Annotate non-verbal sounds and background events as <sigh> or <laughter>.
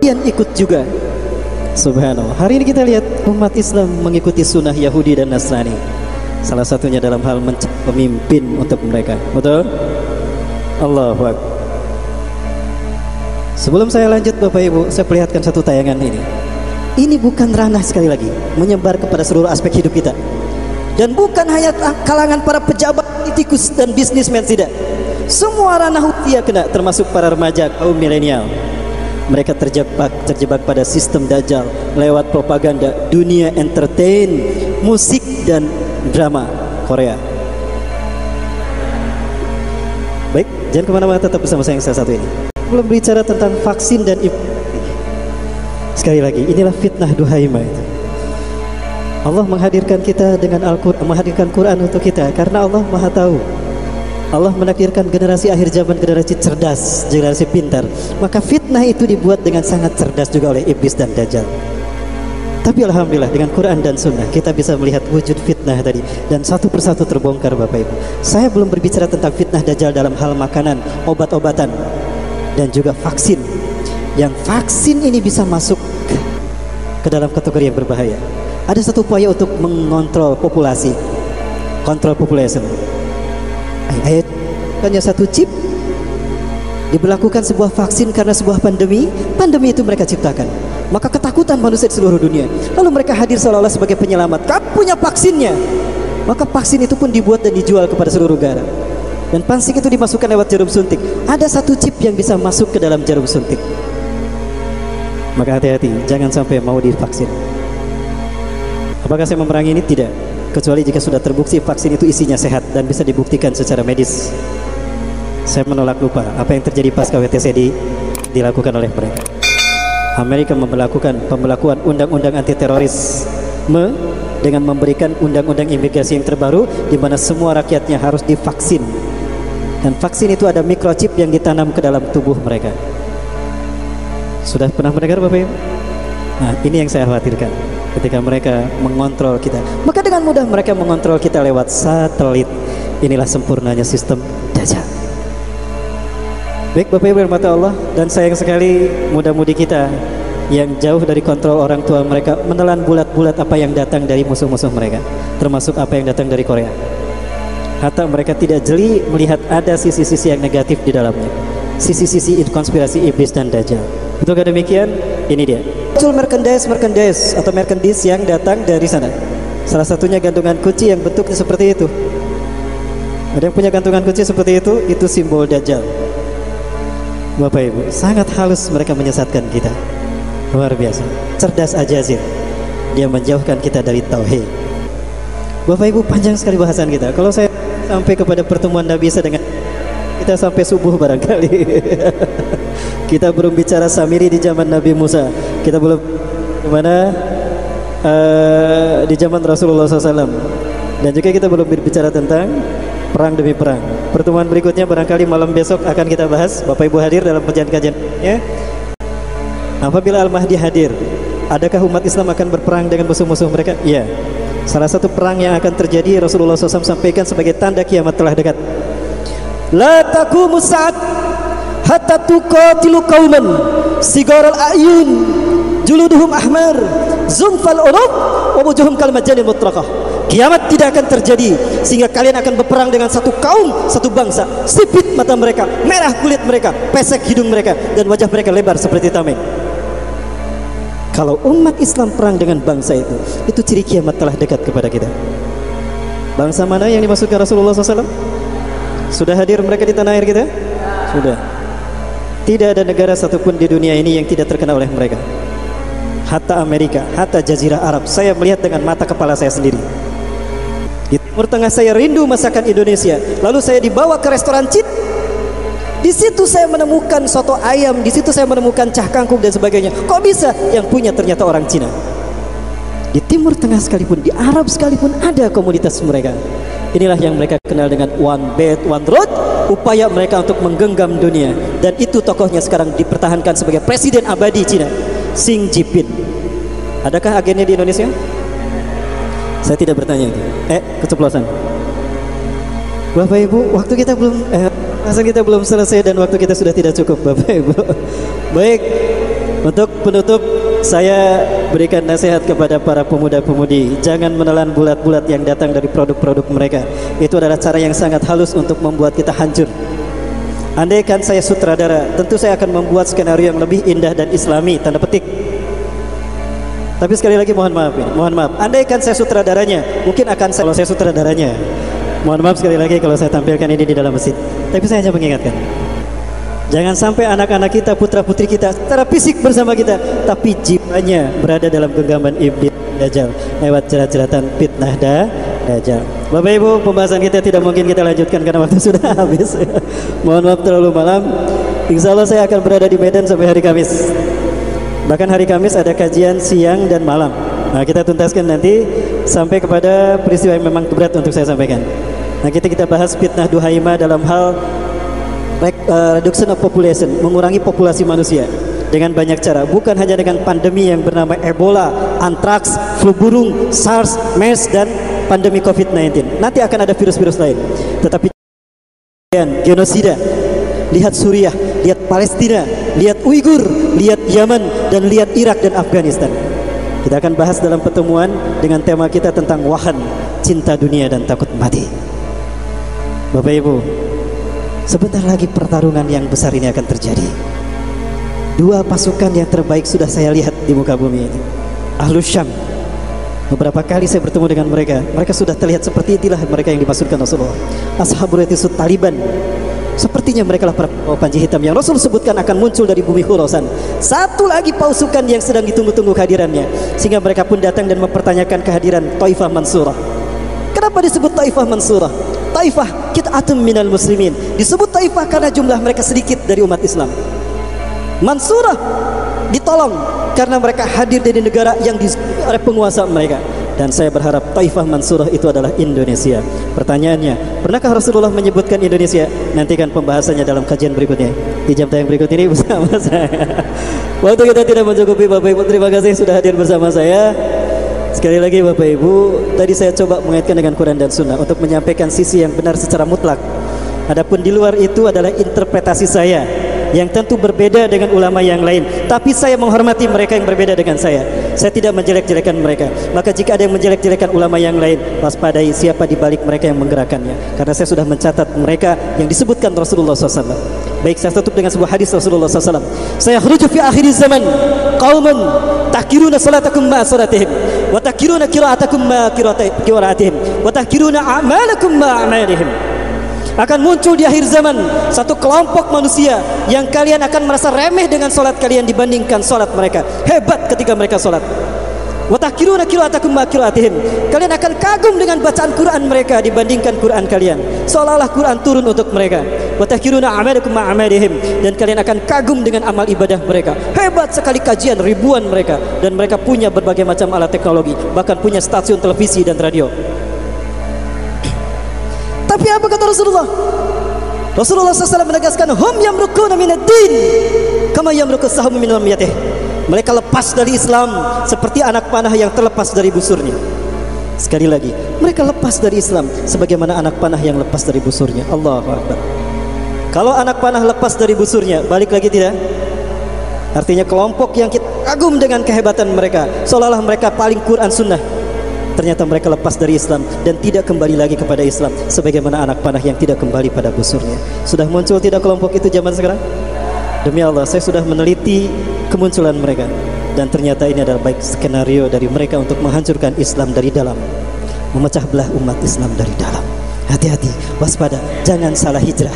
kalian ikut juga. Subhanallah. Hari ini kita lihat umat Islam mengikuti sunnah Yahudi dan Nasrani. Salah satunya dalam hal mencari pemimpin untuk mereka. Betul? Allahu Akbar. Sebelum saya lanjut Bapak Ibu, saya perlihatkan satu tayangan ini. Ini bukan ranah sekali lagi menyebar kepada seluruh aspek hidup kita. Dan bukan hanya kalangan para pejabat, politikus dan bisnismen tidak. Semua ranah usia kena termasuk para remaja kaum milenial. Mereka terjebak terjebak pada sistem dajjal lewat propaganda dunia entertain, musik dan drama Korea. Baik, jangan ke mana-mana tetap bersama saya yang saya satu ini. Belum bicara tentang vaksin dan Sekali lagi, inilah fitnah duhaima itu. Allah menghadirkan kita dengan Al-Quran, menghadirkan Quran untuk kita karena Allah Maha Tahu. Allah menakdirkan generasi akhir zaman generasi cerdas, generasi pintar. Maka fitnah itu dibuat dengan sangat cerdas juga oleh iblis dan dajjal. Tapi alhamdulillah dengan Quran dan Sunnah kita bisa melihat wujud fitnah tadi dan satu persatu terbongkar Bapak Ibu. Saya belum berbicara tentang fitnah dajjal dalam hal makanan, obat-obatan dan juga vaksin. Yang vaksin ini bisa masuk ke dalam kategori yang berbahaya ada satu upaya untuk mengontrol populasi kontrol population ayat hanya satu chip. Diberlakukan sebuah vaksin karena sebuah pandemi. Pandemi itu mereka ciptakan. Maka ketakutan manusia di seluruh dunia. Lalu mereka hadir seolah-olah sebagai penyelamat. Kamu punya vaksinnya. Maka vaksin itu pun dibuat dan dijual kepada seluruh negara. Dan pansik itu dimasukkan lewat jarum suntik. Ada satu chip yang bisa masuk ke dalam jarum suntik. Maka hati-hati jangan sampai mau divaksin. Apakah saya memerangi ini? Tidak. Kecuali jika sudah terbukti vaksin itu isinya sehat dan bisa dibuktikan secara medis. Saya menolak lupa apa yang terjadi pasca WTC di, dilakukan oleh mereka. Amerika memperlakukan pembelakuan undang-undang anti terorisme dengan memberikan undang-undang imigrasi yang terbaru di mana semua rakyatnya harus divaksin. Dan vaksin itu ada microchip yang ditanam ke dalam tubuh mereka. Sudah pernah mendengar Bapak Ibu? Nah, ini yang saya khawatirkan ketika mereka mengontrol kita. Maka dengan mudah mereka mengontrol kita lewat satelit. Inilah sempurnanya sistem dajjal. Baik Bapak Ibu mata Allah dan sayang sekali muda-mudi kita yang jauh dari kontrol orang tua mereka menelan bulat-bulat apa yang datang dari musuh-musuh mereka termasuk apa yang datang dari Korea hatta mereka tidak jeli melihat ada sisi-sisi yang negatif di dalamnya sisi-sisi konspirasi iblis dan dajjal Betul demikian? Ini dia muncul merchandise merchandise atau merchandise yang datang dari sana. Salah satunya gantungan kunci yang bentuknya seperti itu. Ada yang punya gantungan kunci seperti itu, itu simbol Dajjal. Bapak Ibu, sangat halus mereka menyesatkan kita. Luar biasa. Cerdas aja sih. Dia menjauhkan kita dari tauhid. Bapak Ibu, panjang sekali bahasan kita. Kalau saya sampai kepada pertemuan Nabi Isa dengan kita sampai subuh barangkali. <laughs> Kita belum bicara Samiri di zaman Nabi Musa. Kita belum mana uh, di zaman Rasulullah SAW. Dan juga kita belum berbicara tentang perang demi perang. Pertemuan berikutnya barangkali malam besok akan kita bahas. Bapak Ibu hadir dalam kajian-kajian. Ya. Apabila Al-Mahdi hadir, adakah umat Islam akan berperang dengan musuh-musuh mereka? Iya. Salah satu perang yang akan terjadi Rasulullah SAW sampaikan sebagai tanda kiamat telah dekat. La taqumu sa'at hatta tuqatilu qauman sigaral ayun juluduhum ahmar zumfal urub wa wujuhum kal majanil mutraqah. Kiamat tidak akan terjadi sehingga kalian akan berperang dengan satu kaum satu bangsa. Sipit mata mereka merah kulit mereka pesek hidung mereka dan wajah mereka lebar seperti tameng. Kalau umat Islam perang dengan bangsa itu itu ciri kiamat telah dekat kepada kita. Bangsa mana yang dimaksudkan Rasulullah SAW sudah hadir mereka di tanah air kita? Sudah. Tidak ada negara satupun di dunia ini yang tidak terkenal oleh mereka. Hatta Amerika, hatta Jazirah Arab. Saya melihat dengan mata kepala saya sendiri. Di Timur Tengah saya rindu masakan Indonesia. Lalu saya dibawa ke restoran Cina. Di situ saya menemukan soto ayam, di situ saya menemukan cah kangkung dan sebagainya. Kok bisa yang punya ternyata orang Cina? Di Timur Tengah sekalipun, di Arab sekalipun ada komunitas mereka. Inilah yang mereka kenal dengan one bed, one road upaya mereka untuk menggenggam dunia dan itu tokohnya sekarang dipertahankan sebagai presiden abadi Cina Xi Jinping adakah agennya di Indonesia? Saya tidak bertanya eh keceplosan. Bapak Ibu waktu kita belum eh masa kita belum selesai dan waktu kita sudah tidak cukup Bapak Ibu. <laughs> Baik Untuk penutup saya berikan nasihat kepada para pemuda-pemudi. Jangan menelan bulat-bulat yang datang dari produk-produk mereka. Itu adalah cara yang sangat halus untuk membuat kita hancur Andaikan saya sutradara Tentu saya akan membuat skenario yang lebih indah dan islami Tanda petik. Tapi sekali lagi mohon maaf ya, Mohon maaf. Andaikan saya sutradaranya Mungkin akan saya, kalau saya sutradaranya. Mohon maaf sekali lagi kalau saya tampilkan ini di dalam masjid. Tapi saya hanya mengingatkan Jangan sampai anak-anak kita, putra-putri kita secara fisik bersama kita, tapi jiwanya berada dalam genggaman iblis dajjal lewat jerat-jeratan fitnah dajjal. Bapak Ibu, pembahasan kita tidak mungkin kita lanjutkan karena waktu <laughs> sudah habis. Mohon maaf terlalu malam. Insya Allah saya akan berada di Medan sampai hari Kamis. Bahkan hari Kamis ada kajian siang dan malam. Nah, kita tuntaskan nanti sampai kepada peristiwa yang memang berat untuk saya sampaikan. Nah, kita kita bahas fitnah duhaima dalam hal uh, reduction of population, mengurangi populasi manusia dengan banyak cara, bukan hanya dengan pandemi yang bernama Ebola, antraks, flu burung, SARS, MERS dan pandemi COVID-19. Nanti akan ada virus-virus lain. Tetapi genosida, lihat Suriah, lihat Palestina, lihat Uighur, lihat Yaman dan lihat Irak dan Afghanistan. Kita akan bahas dalam pertemuan dengan tema kita tentang wahan, cinta dunia dan takut mati. Bapak Ibu, Sebentar lagi pertarungan yang besar ini akan terjadi. Dua pasukan yang terbaik sudah saya lihat di muka bumi ini. Ahlus Syam. Beberapa kali saya bertemu dengan mereka. Mereka sudah terlihat seperti itulah mereka yang dimaksudkan Rasulullah. Ashabul Yatisut Taliban. Sepertinya mereka lah para panji hitam yang Rasul sebutkan akan muncul dari bumi Khurasan. Satu lagi pasukan yang sedang ditunggu-tunggu kehadirannya. Sehingga mereka pun datang dan mempertanyakan kehadiran Taifah Mansurah. Kenapa disebut Taifah Mansurah? Taifah kit'atun minal muslimin. Disebut taifah karena jumlah mereka sedikit dari umat Islam. Mansurah ditolong karena mereka hadir dari negara yang di oleh penguasa mereka. Dan saya berharap Taifah Mansurah itu adalah Indonesia. Pertanyaannya, pernahkah Rasulullah menyebutkan Indonesia? Nantikan pembahasannya dalam kajian berikutnya. Di jam tayang berikut ini bersama <laughs> saya. Waktu kita tidak mencukupi Bapak Ibu, terima kasih sudah hadir bersama saya. Sekali lagi Bapak Ibu, tadi saya coba mengaitkan dengan Quran dan Sunnah untuk menyampaikan sisi yang benar secara mutlak. Adapun di luar itu adalah interpretasi saya yang tentu berbeda dengan ulama yang lain. Tapi saya menghormati mereka yang berbeda dengan saya. Saya tidak menjelek-jelekan mereka. Maka jika ada yang menjelek-jelekan ulama yang lain, waspadai siapa di balik mereka yang menggerakkannya. Karena saya sudah mencatat mereka yang disebutkan Rasulullah SAW. Baik saya tutup dengan sebuah hadis Rasulullah SAW. Saya khruju fi akhir zaman qauman tahkiruna salatakum ma salatihim wa tahkiruna qira'atakum ma wa tahkiruna a'malakum ma a'malihim akan muncul di akhir zaman satu kelompok manusia yang kalian akan merasa remeh dengan solat kalian dibandingkan solat mereka hebat ketika mereka solat Watahkiruna qira'atakum ma qira'atihim. Kalian akan kagum dengan bacaan Quran mereka dibandingkan Quran kalian. Seolah-olah Quran turun untuk mereka. Watahkiruna amalakum ma amalihim dan kalian akan kagum dengan amal ibadah mereka. Hebat sekali kajian ribuan mereka dan mereka punya berbagai macam alat teknologi, bahkan punya stasiun televisi dan radio. Tapi apa kata Rasulullah? Rasulullah SAW menegaskan hum yamrukuna minad din kama yamruku sahum min ramyatih. Mereka lepas dari Islam seperti anak panah yang terlepas dari busurnya. Sekali lagi, mereka lepas dari Islam sebagaimana anak panah yang lepas dari busurnya. Allahu Akbar. Kalau anak panah lepas dari busurnya, balik lagi tidak? Artinya kelompok yang kita kagum dengan kehebatan mereka, seolah-olah mereka paling Quran Sunnah ternyata mereka lepas dari Islam dan tidak kembali lagi kepada Islam sebagaimana anak panah yang tidak kembali pada busurnya. Sudah muncul tidak kelompok itu zaman sekarang? Demi Allah, saya sudah meneliti kemunculan mereka dan ternyata ini adalah baik skenario dari mereka untuk menghancurkan Islam dari dalam, memecah belah umat Islam dari dalam. Hati-hati, waspada, jangan salah hijrah.